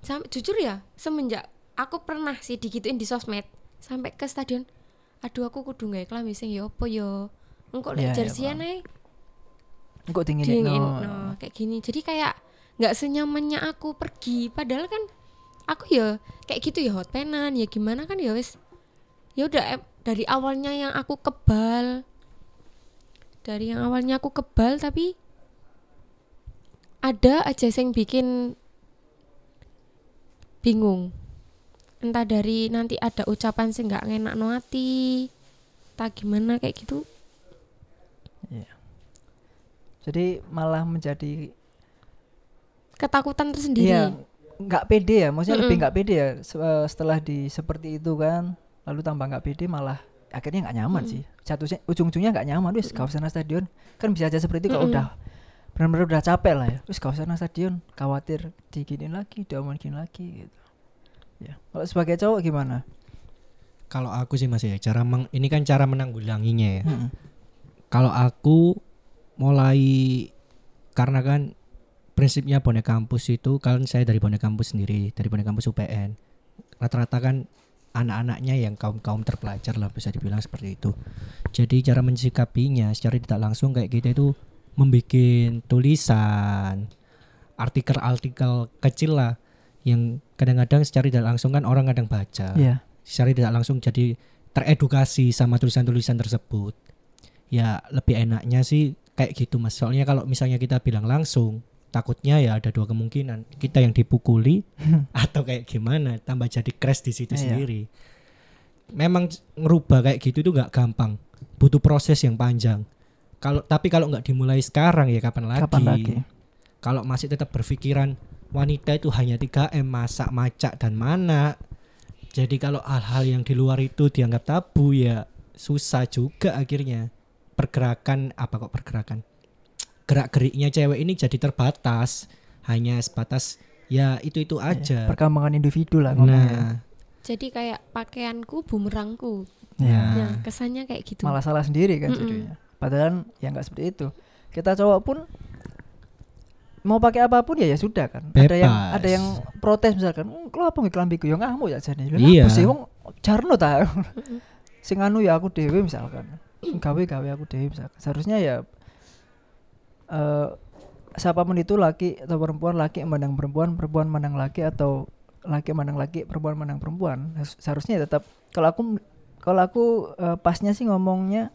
sam- jujur ya semenjak aku pernah sih digituin di sosmed sampai ke stadion aduh aku kudu nggak klambi sing ya apa ya engkau jersian paham. ae kok dingin dingin no. no, kayak gini jadi kayak nggak senyamannya aku pergi. Padahal kan aku ya kayak gitu ya hot penan ya gimana kan ya wes ya udah dari awalnya yang aku kebal. Dari yang awalnya aku kebal tapi ada aja yang bikin bingung. Entah dari nanti ada ucapan sih nggak enak no hati tak gimana kayak gitu. Jadi malah menjadi ketakutan tersendiri iya nggak pede ya maksudnya lebih Mm-mm. nggak pede ya eh, setelah di seperti itu kan lalu tambah nggak pede malah akhirnya nggak nyaman Mm-mm. sih satunya ujung-ujungnya nggak nyaman wis gak usah nang stadion kan bisa aja seperti itu kalau Mm-mm. udah benar-benar udah capek lah ya usah nang stadion khawatir diginin lagi diomongin lagi gitu Ya. Kalau sebagai cowok gimana? Kalau aku sih masih ya cara meng- ini kan cara menanggulanginya ya. Mm-mm. Kalau aku mulai karena kan prinsipnya bonek kampus itu kan saya dari bonek kampus sendiri, dari bonek kampus UPN. Rata-rata kan anak-anaknya yang kaum-kaum terpelajar lah bisa dibilang seperti itu. Jadi cara mensikapinya secara tidak langsung kayak kita itu membuat tulisan, artikel-artikel kecil lah yang kadang-kadang secara tidak langsung kan orang kadang baca Iya. secara tidak langsung jadi teredukasi sama tulisan-tulisan tersebut. Ya lebih enaknya sih kayak gitu mas. Soalnya kalau misalnya kita bilang langsung, takutnya ya ada dua kemungkinan. Kita yang dipukuli atau kayak gimana, tambah jadi crash di situ Iya. sendiri. Memang ngerubah kayak gitu itu nggak gampang, butuh proses yang panjang. Kalau tapi kalau nggak dimulai sekarang ya kapan lagi? Kapan lagi? Kalau masih tetap berpikiran wanita itu hanya 3M masak, macak dan mana. Jadi kalau hal-hal yang di luar itu dianggap tabu ya susah juga akhirnya. Pergerakan apa kok pergerakan? Gerak-geriknya cewek ini jadi terbatas, hanya sebatas ya itu-itu Iya, aja. Perkembangan individu lah ngomongnya. Nah, Jadi kayak pakaianku bumerangku. Ya. Nah, kesannya kayak gitu. Malah salah sendiri kan Mm-mm. jadinya. Padahal ya nggak seperti itu. Kita cowok pun mau pakai apa pun ya ya sudah kan. Ada yang Bebas. ada yang protes misalkan, "Hmm, "Lo apa nggak kelambiku ya ngamuk ya jane." Lah, Iya. sih wong jarno ta. Sing anu ya aku dewe misalkan. Gawe gawe aku dewe misalkan. Seharusnya ya eh siapa pun itu laki atau perempuan laki memandang perempuan perempuan memandang laki atau laki memandang laki perempuan memandang perempuan Harus- seharusnya ya tetap kalau aku kalau aku eh, pasnya sih ngomongnya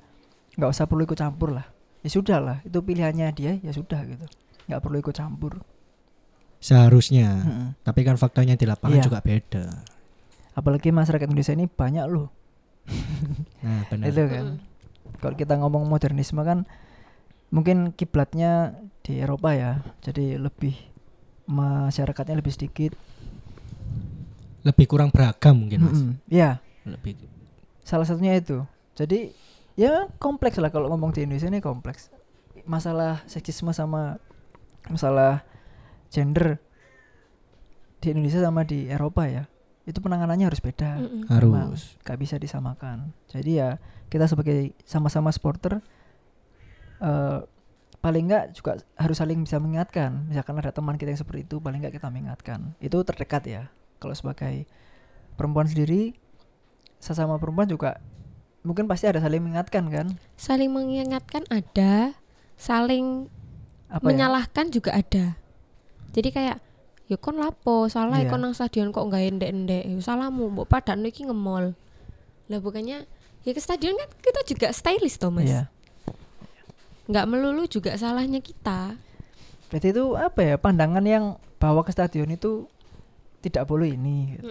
nggak usah perlu ikut campur lah ya sudah lah itu pilihannya dia ya sudah gitu nggak perlu ikut campur seharusnya. Mm-mm. Tapi kan faktanya di lapangan Iya. juga beda. apalagi masyarakat Indonesia ini banyak loh Nah, benar. itu kan kalau kita ngomong modernisme kan mungkin kiblatnya di Eropa ya jadi lebih masyarakatnya lebih sedikit Lebih kurang beragam mungkin, Mas. Mm-mm. ya Lebih salah satunya itu jadi ya kompleks lah kalau ngomong di Indonesia ini kompleks masalah seksisme sama masalah gender di Indonesia sama di Eropa ya itu penanganannya harus beda Mm-mm. Memang harus. gak bisa disamakan jadi ya kita sebagai sama-sama supporter eh paling nggak juga harus saling bisa mengingatkan. Misalkan ada teman kita yang seperti itu paling nggak kita mengingatkan. Itu terdekat ya. Kalau sebagai perempuan sendiri sesama perempuan juga mungkin pasti ada saling mengingatkan kan? Saling mengingatkan ada, saling apa ya? menyalahkan juga ada. Jadi kayak ya kon lapo salah Iya. kon nang stadion kok nggak endek-endek? Ya salahmu mbok padakno iki ngemol lah bukannya ya ke stadion kan kita juga stylish toh mas. Iya. Nggak melulu juga salahnya kita. Berarti itu apa ya pandangan yang bawa ke stadion itu tidak boleh ini. Gitu.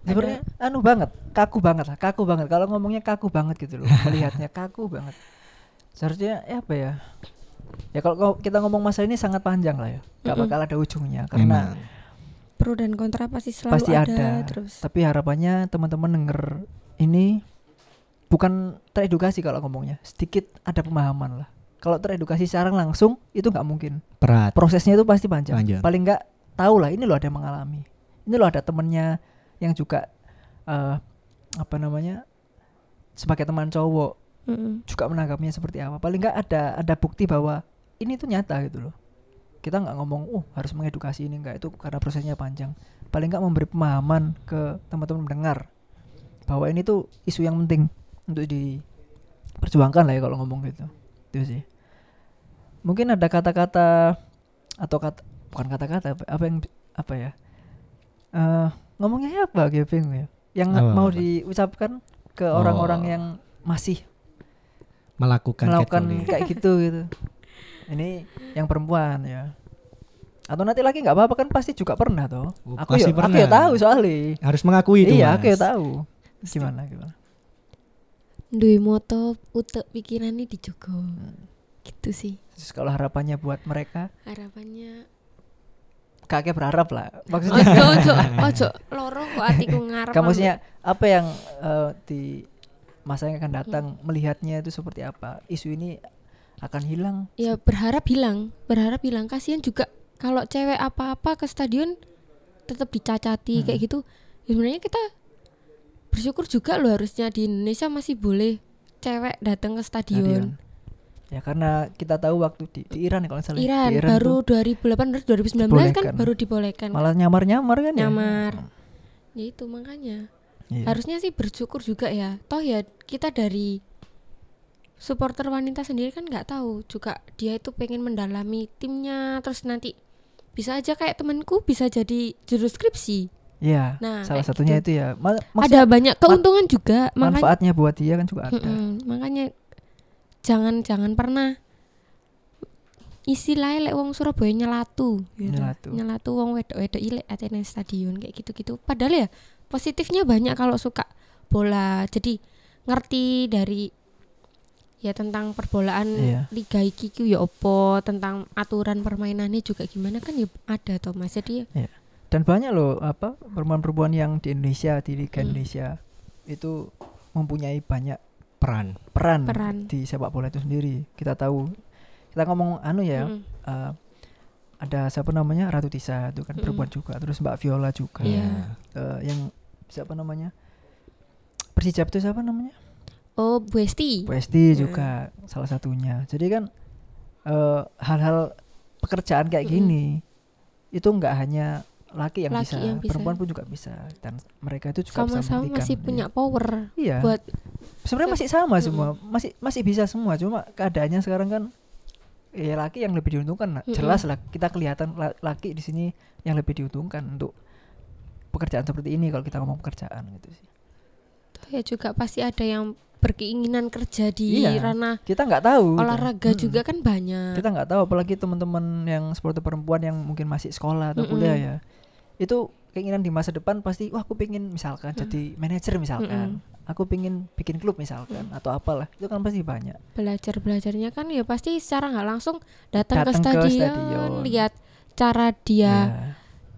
sebenarnya anu banget kaku banget lah kaku banget. Kalau ngomongnya kaku banget gitu loh melihatnya kaku banget. Seharusnya ya apa ya? Ya kalau kita ngomong masalah ini sangat panjang lah ya. Gak Mm-mm. bakal ada ujungnya karena Memang. pro dan kontra pasti selalu pasti ada, ada, terus. Tapi harapannya teman-teman denger ini bukan teredukasi kalau ngomongnya sedikit ada pemahaman lah kalau teredukasi secara langsung itu nggak mungkin Berat. prosesnya itu pasti panjang. Panjang. Paling nggak tahu lah ini loh ada yang mengalami. Ini loh ada temennya yang juga eh apa namanya sebagai teman cowok Mm-mm. juga menanggapnya seperti apa. Paling nggak ada ada bukti bahwa ini tuh nyata gitu loh. Kita nggak ngomong, oh harus mengedukasi ini enggak itu karena prosesnya panjang. Paling nggak memberi pemahaman ke teman-teman mendengar bahwa ini tuh isu yang penting untuk diperjuangkan lah ya kalau ngomong gitu. Itu sih. Mungkin ada kata-kata atau kata bukan kata-kata apa- yang apa ya? eh ngomongnya apa bingung ya. Yang Apa, mau apa? diucapkan ke orang-orang Oh. yang masih Melakukan, melakukan kayak gitu gitu. Ini yang perempuan ya. Atau nanti lagi nggak apa-apa kan pasti juga pernah toh. Oh, Aku pasti ya aku ya pernah. tahu soalnya. Harus mengakui itu. iya, Mas. aku ya tahu. Gimana gimana. Duwe moto utek pikiran ini dijogo. Gitu sih. Terus kalau harapannya buat mereka, harapannya kakek berharap lah. ojo Maksudnya. Ojo ojo loro kok hatiku ngarep kamu maksudnya apa yang eh, di masa yang akan datang melihatnya itu seperti apa? Isu ini akan hilang. ya berharap hilang. Berharap hilang. Kasihan juga kalau cewek apa-apa ke stadion tetap dicacati Hmm. kayak gitu. Ya sebenarnya kita bersyukur juga loh harusnya di Indonesia masih boleh cewek datang ke stadion. Stadion. Ya karena kita tahu waktu di, di Iran ya kalau salah. Iran, Di baru tuh 2018 2019 kan dibolehkan. baru dibolehkan. malah nyamar-nyamar kan ya. Nyamar. Ya itu makanya. Iya. Harusnya sih bersyukur juga ya. Toh ya kita dari supporter wanita sendiri kan nggak tahu juga dia itu pengen mendalami timnya terus nanti bisa aja kayak temanku bisa jadi juru skripsi. Iya. Nah, salah satunya gitu. itu ya. Ma- Ada maksudnya banyak keuntungan juga makanya manfaatnya buat dia kan juga ada. Mm-mm, makanya jangan jangan pernah istilahnya lek wong Surabaya nyelatu gitu. Nyelatu. nyelatu wong wedok-wedok ilek atene stadion kayak gitu-gitu padahal ya positifnya banyak kalau suka bola jadi ngerti dari ya tentang perbolaan Iya. liga iki ya opo tentang aturan permainannya juga gimana kan ya ada toh mas jadi ya Dan banyak loh apa perempuan-perempuan yang di Indonesia di Liga Hmm. Indonesia itu mempunyai banyak peran peran, Peran. di sepak bola itu sendiri. Kita tahu kita ngomong anu ya mm, eh, ada siapa namanya Ratu Tisa itu kan Mm-mm. perempuan juga terus Mbak Viola juga Iya. Eh, yang siapa namanya Persijap itu siapa namanya oh Bu Esti Westi Hmm. juga salah satunya jadi kan eh, hal-hal pekerjaan kayak Mm-mm. gini itu nggak hanya laki yang, Laki bisa, yang bisa. perempuan pun juga bisa dan mereka itu juga bisa sama-sama masih punya power iya buat sebenarnya masih sama semua masih masih bisa semua cuma keadaannya sekarang kan ya laki yang lebih diuntungkan Mm-mm. jelas lah kita kelihatan la- laki di sini yang lebih diuntungkan untuk pekerjaan seperti ini kalau kita ngomong pekerjaan gitu sih Toh ya juga pasti ada yang berkeinginan kerja di Iya. ranah kita nggak tahu olahraga Mm-mm. juga kan banyak. kita nggak tahu apalagi teman-teman yang supporter perempuan yang mungkin masih sekolah atau Mm-mm. kuliah ya itu keinginan di masa depan pasti wah aku pengen misalkan jadi manajer misalkan. Aku pengen bikin klub misalkan atau apalah. Itu kan pasti banyak. Belajar belajarnya kan ya pasti secara nggak langsung datang ke Datang ke stadion, stadion. lihat cara dia Ya,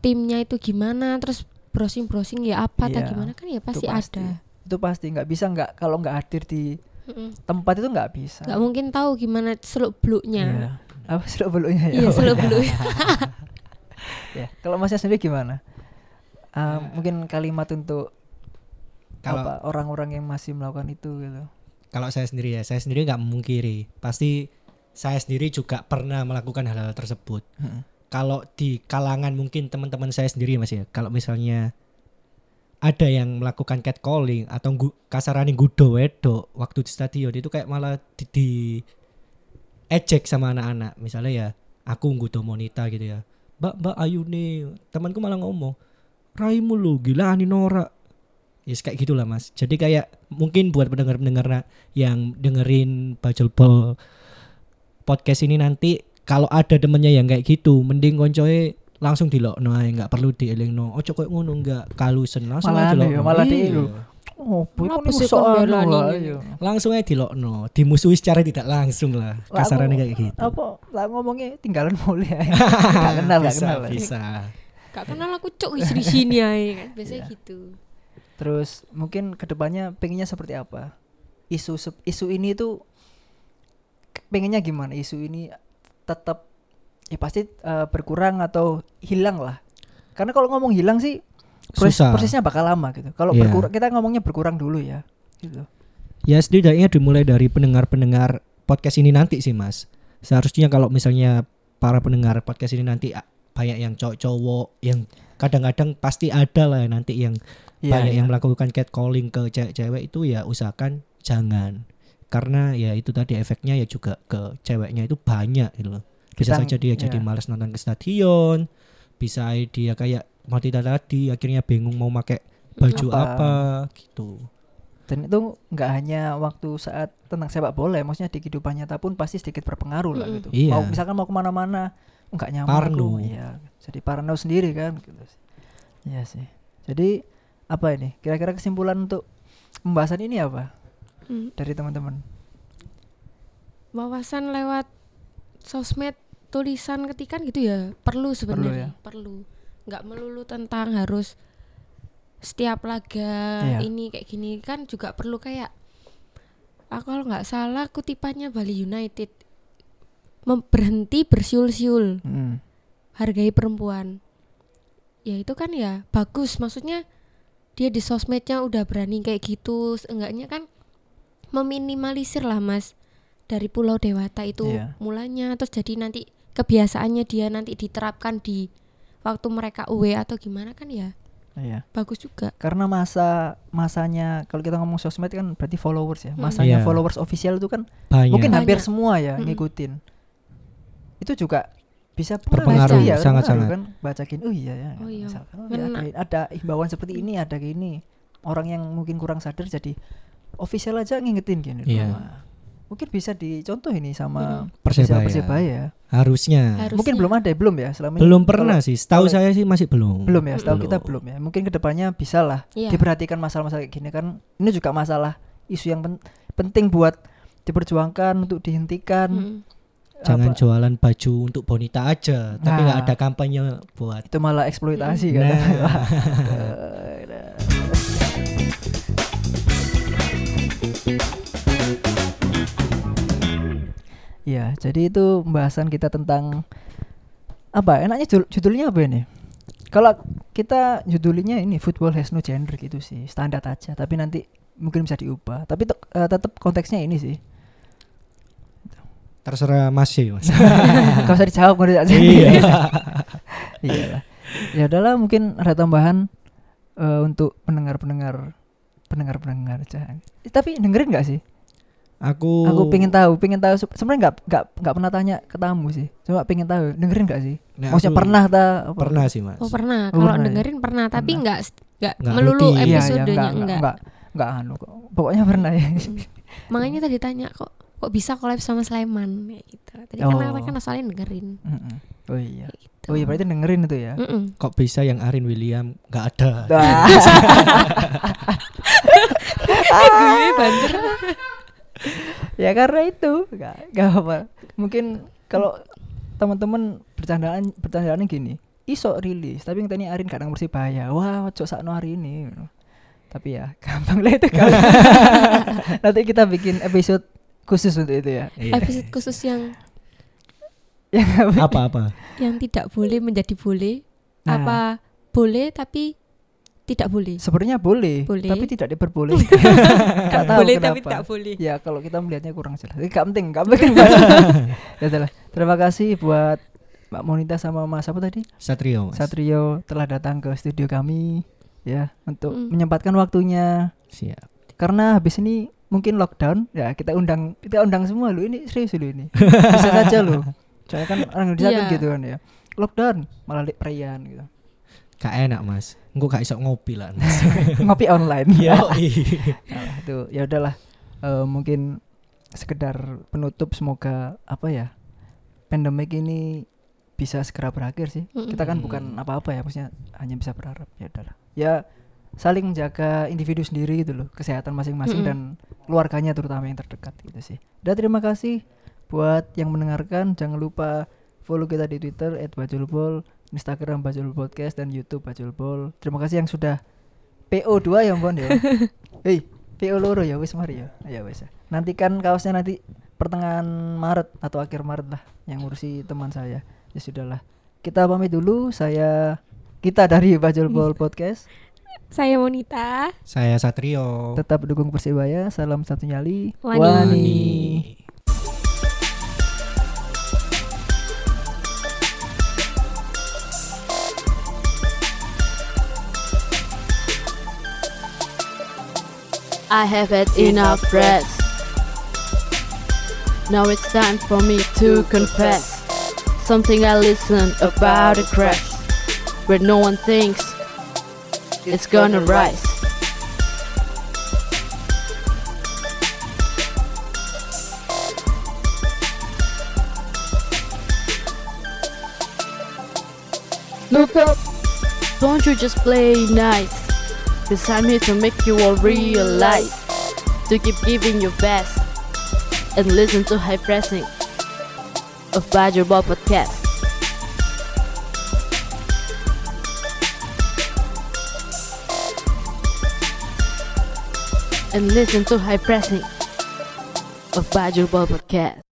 timnya itu gimana, terus browsing browsing ya apa atau Iya, gimana kan ya pasti, itu pasti ada. itu pasti. Nggak bisa nggak kalau nggak hadir di Mm-mm. tempat itu nggak bisa. Nggak mungkin tahu gimana seluk beluknya. Iya. apa seluk beluknya? Ya Iya seluk beluknya. ya kalau masnya sendiri gimana? Ah, Ya. mungkin kalimat untuk kalau apa orang-orang yang masih melakukan itu gitu. Kalau saya sendiri ya saya sendiri nggak memungkiri. Pasti saya sendiri juga pernah melakukan hal-hal tersebut. Mm. kalau di kalangan mungkin teman-teman saya sendiri mas ya kalau misalnya ada yang melakukan catcalling atau gu, kasarane gudo wedok waktu di stadion itu kayak malah di, di ejek sama anak-anak. Misalnya ya aku gudo monita gitu ya mbak mbak ayu nih temanku malah ngomong raimu lo gila ani norak ya kayak gitulah mas jadi kayak mungkin buat pendengar-pendengar na- yang dengerin bajul Bol podcast ini nanti kalau ada temennya yang kayak gitu mending koncoe langsung dilokno ae nggak perlu dielingno ojo koyo ngono nggak kalusen langsung Malah aja ya, dilokno. malah Iya. Di- oh kok sih kon anu belani langsung aja dilokno. Dimusuhi secara tidak langsung lah. Kasarannya kayak gitu. apa? Lah ngomongnya tinggalan mulia nggak kenal nggak bisa, kenal. ya. bisa. Gak kenal aku cuk wis di sini aja kan biasanya Iya. gitu. terus mungkin ke depannya pengennya seperti apa? Isu isu ini tuh pengennya gimana? Isu ini tetap ya pasti eh, berkurang atau hilang lah. Karena kalau ngomong hilang sih proses- Susah. prosesnya bakal lama gitu kalau Iya. berkurang kita ngomongnya berkurang dulu ya gitu ya setidaknya dimulai dari pendengar-pendengar podcast ini nanti sih mas seharusnya kalau misalnya para pendengar podcast ini nanti ah, banyak yang cowok-cowok yang kadang-kadang pasti ada lah nanti yang Iya, banyak iya. yang melakukan catcalling ke cewek-cewek itu ya usahakan jangan karena ya itu tadi efeknya ya juga ke ceweknya itu banyak gitu loh bisa Kita- saja dia jadi iya. malas nonton ke stadion bisa dia kayak mati tadi akhirnya bingung mau pakai baju Apa. apa, gitu. Dan itu nggak hanya waktu saat tentang sepak bola ya maksudnya di kehidupan nyata pun pasti sedikit berpengaruh lah gitu. Iya. mau misalkan mau ke mana-mana nggak nyaman Parno. aku iya. Jadi parno sendiri kan gitu sih. iya sih. Jadi apa ini? Kira-kira kesimpulan untuk pembahasan ini apa? Hmm. dari teman-teman. Wawasan lewat sosmed tulisan ketikan gitu ya? Perlu sebenarnya. perlu nggak melulu tentang harus setiap laga Iya. ini kayak gini kan juga perlu kayak ah, kalau nggak salah kutipannya Bali United mem- berhenti bersiul-siul Hmm. hargai perempuan ya itu kan ya bagus maksudnya dia di sosmednya udah berani kayak gitu enggaknya kan meminimalisir lah mas dari Pulau Dewata itu Iya. mulanya terus jadi nanti kebiasaannya dia nanti diterapkan di waktu mereka UW atau gimana kan ya Iya. bagus juga Karena masa masanya kalau kita ngomong sosmed kan berarti followers ya. Masanya Iya. followers official itu kan Banyak. mungkin hampir Banyak. semua ya Mm-mm. ngikutin. Itu juga bisa Berpengaruh, iya, sangat-sangat. berpengaruh kan bacakin oh iya ya Oh iya, misalkan oh, ya, ngena. ada, ada himbauan seperti ini ada gini orang yang mungkin kurang sadar jadi official aja ngingetin gini Iya. Wah, mungkin bisa dicontoh ini sama Persebaya. official Persebaya Harusnya. Harusnya. mungkin belum ada belum ya selama ini Belum kalau- pernah sih. Setahu kalau- saya sih masih belum. belum ya setahu Belum. kita belum ya mungkin ke depannya bisa lah Iya. diperhatikan masalah-masalah kayak gini kan ini juga masalah isu yang pen- penting buat diperjuangkan untuk dihentikan Mm. Jangan Apa- jualan baju untuk bonita aja, tapi Nah. nggak ada kampanye buat. itu malah eksploitasi kan Nah. Ya, jadi itu pembahasan kita tentang apa? Enaknya judul- judulnya apa ini? Kalau kita judulnya ini football has no gender gitu sih, standar aja. Tapi nanti mungkin bisa diubah. Tapi te- eh, tetap konteksnya ini sih. Terserah Mas sih, Mas. Gak usah dijawab nggak aja. iya. Iya lah. Ya udahlah mungkin ada tambahan eh, untuk pendengar-pendengar pendengar-pendengar. Eh, Tapi dengerin nggak sih? Aku Aku pengen tahu, pengen tahu. Se- Sebenarnya nggak nggak nggak pernah tanya ke tamu sih. Cuma pengen tahu, dengerin nggak sih? Nah, Maksudnya pernah ta? apa? Pernah sih, Mas. Oh pernah, Oh, kalau pernah ya? dengerin pernah, tapi nggak nggak melulu rutin. Iya, iya, episodenya enggak, enggak. enggak, enggak anu kok. Pokoknya pernah ya. Makanya tadi tanya kok kok bisa collab sama Sleman kayak gitu. Tadi Oh. kan kan soalnya dengerin. Mm-mm. oh iya. gitu. Oh iya berarti dengerin itu ya. Mm-mm. Kok bisa yang Arin William nggak ada? Wah. Gue banter. ya karena itu enggak enggak apa. Mungkin kalau teman-teman bercandaan bercandaannya gini. Iso rilis, tapi yang tadi Arin kadang Persibaya. Wah, cok sakno hari ini. Tapi ya gampang lah itu kan. Nanti kita bikin episode khusus untuk itu ya. Iya. Episode khusus yang Yang apa? Apa-apa? yang tidak boleh menjadi boleh. Nah. Apa boleh tapi tidak boleh. Sebenarnya boleh, Boleh. tapi tidak diperbolehkan. Tahu boleh tapi kenapa. tak boleh. Ya kalau kita melihatnya kurang jelas. Ini gak penting, gak penting. ya. Terima kasih buat Mbak Monita sama Mas apa tadi? Satrio, Mas. Satrio telah datang ke studio kami ya untuk Mm. menyempatkan waktunya Siap. karena habis ini mungkin lockdown ya kita undang kita undang semua lu ini serius lu ini bisa saja lu soalnya kan orang Indonesia kan Iya. gitu kan ya lockdown malah perayaan gitu Gak enak, Mas. Engko gak iso ngopi lah. Mas. ngopi online Iya. Nah, itu ya udahlah Eh, mungkin sekedar penutup semoga apa ya pandemik ini bisa segera berakhir sih Mm-mm. kita kan bukan apa-apa ya maksudnya hanya bisa berharap ya udahlah ya saling menjaga individu sendiri gitu loh kesehatan masing-masing Mm-mm. dan keluarganya terutama yang terdekat gitu sih dan terima kasih buat yang mendengarkan jangan lupa follow kita di Twitter @bajulbol Instagram Bajul Podcast dan YouTube Bajul Bol. Terima kasih yang sudah PO2 ya Bon ya. Hei PO loro ya wis mari ya. Ya wis ya. nantikan kaosnya nanti pertengahan Maret atau akhir Maret lah yang ngurusi teman saya. Ya sudahlah. Kita pamit dulu. Saya kita dari Bajul Bol Podcast. Saya Monita. Saya Satrio. tetap dukung Persibaya salam satu nyali. Wani. I have had enough rest. Now it's time for me to confess something I listened about a crash where no one thinks it's gonna rise. Look up, don't you just play nice? Cause I'm here to make you all realize to keep giving your best and listen to high pressing of Badger Ball Podcast. And listen to high pressing of Badger Ball Podcast.